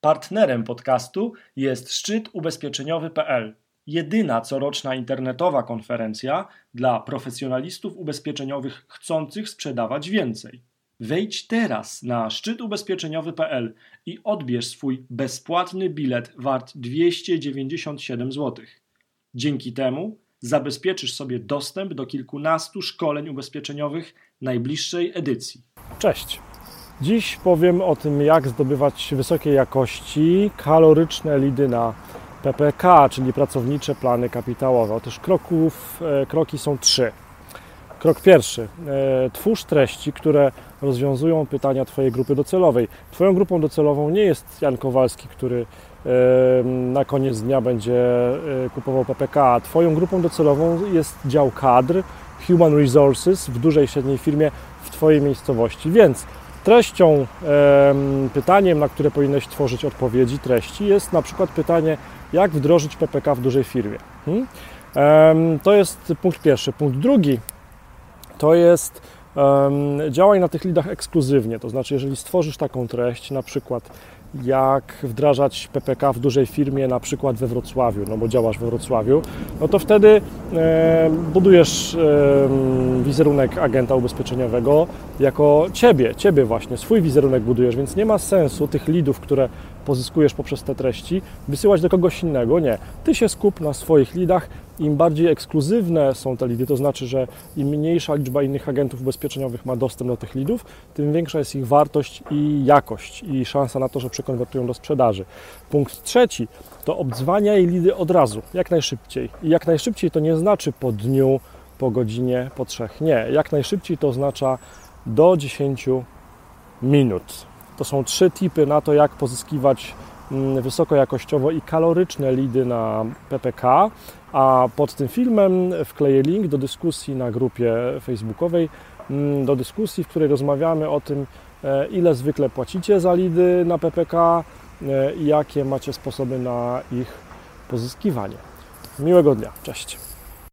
Partnerem podcastu jest szczyt ubezpieczeniowy.pl, jedyna coroczna internetowa konferencja dla profesjonalistów ubezpieczeniowych chcących sprzedawać więcej. Wejdź teraz na szczytubezpieczeniowy.pl i odbierz swój bezpłatny bilet wart 297 zł. Dzięki temu zabezpieczysz sobie dostęp do kilkunastu szkoleń ubezpieczeniowych najbliższej edycji. Cześć! Dziś powiem o tym, jak zdobywać wysokiej jakości kaloryczne lidy na PPK, czyli pracownicze plany kapitałowe. Otóż kroków, e, kroki są trzy. Krok pierwszy. E, twórz treści, które rozwiązują pytania Twojej grupy docelowej. Twoją grupą docelową nie jest Jan Kowalski, który e, na koniec dnia będzie kupował PPK. Twoją grupą docelową jest dział kadr, Human Resources w dużej, średniej firmie w Twojej miejscowości. Więc treścią, pytaniem, na które powinieneś tworzyć odpowiedzi, treści jest na przykład pytanie, jak wdrożyć PPK w dużej firmie. Hmm? To jest punkt pierwszy. Punkt drugi to jest działaj na tych lidach ekskluzywnie, to znaczy jeżeli stworzysz taką treść, na przykład jak wdrażać PPK w dużej firmie, na przykład we Wrocławiu, no bo działasz we Wrocławiu, no to wtedy e, budujesz e, wizerunek agenta ubezpieczeniowego jako ciebie, ciebie właśnie, swój wizerunek budujesz, więc nie ma sensu tych lidów, które pozyskujesz poprzez te treści, wysyłać do kogoś innego. Nie. Ty się skup na swoich lidach. Im bardziej ekskluzywne są te lidy, to znaczy, że im mniejsza liczba innych agentów ubezpieczeniowych ma dostęp do tych lidów, tym większa jest ich wartość i jakość i szansa na to, że przekonwertują do sprzedaży. Punkt trzeci to obdzwania i lidy od razu, jak najszybciej. I jak najszybciej to nie znaczy po dniu, po godzinie, po trzech. Nie. Jak najszybciej to oznacza do 10 minut. To są trzy tipy na to, jak pozyskiwać wysokojakościowo i kaloryczne lidy na PPK, a pod tym filmem wkleję link do dyskusji na grupie facebookowej, mm, do dyskusji, w której rozmawiamy o tym, e, ile zwykle płacicie za lidy na PPK e, i jakie macie sposoby na ich pozyskiwanie. Miłego dnia, cześć.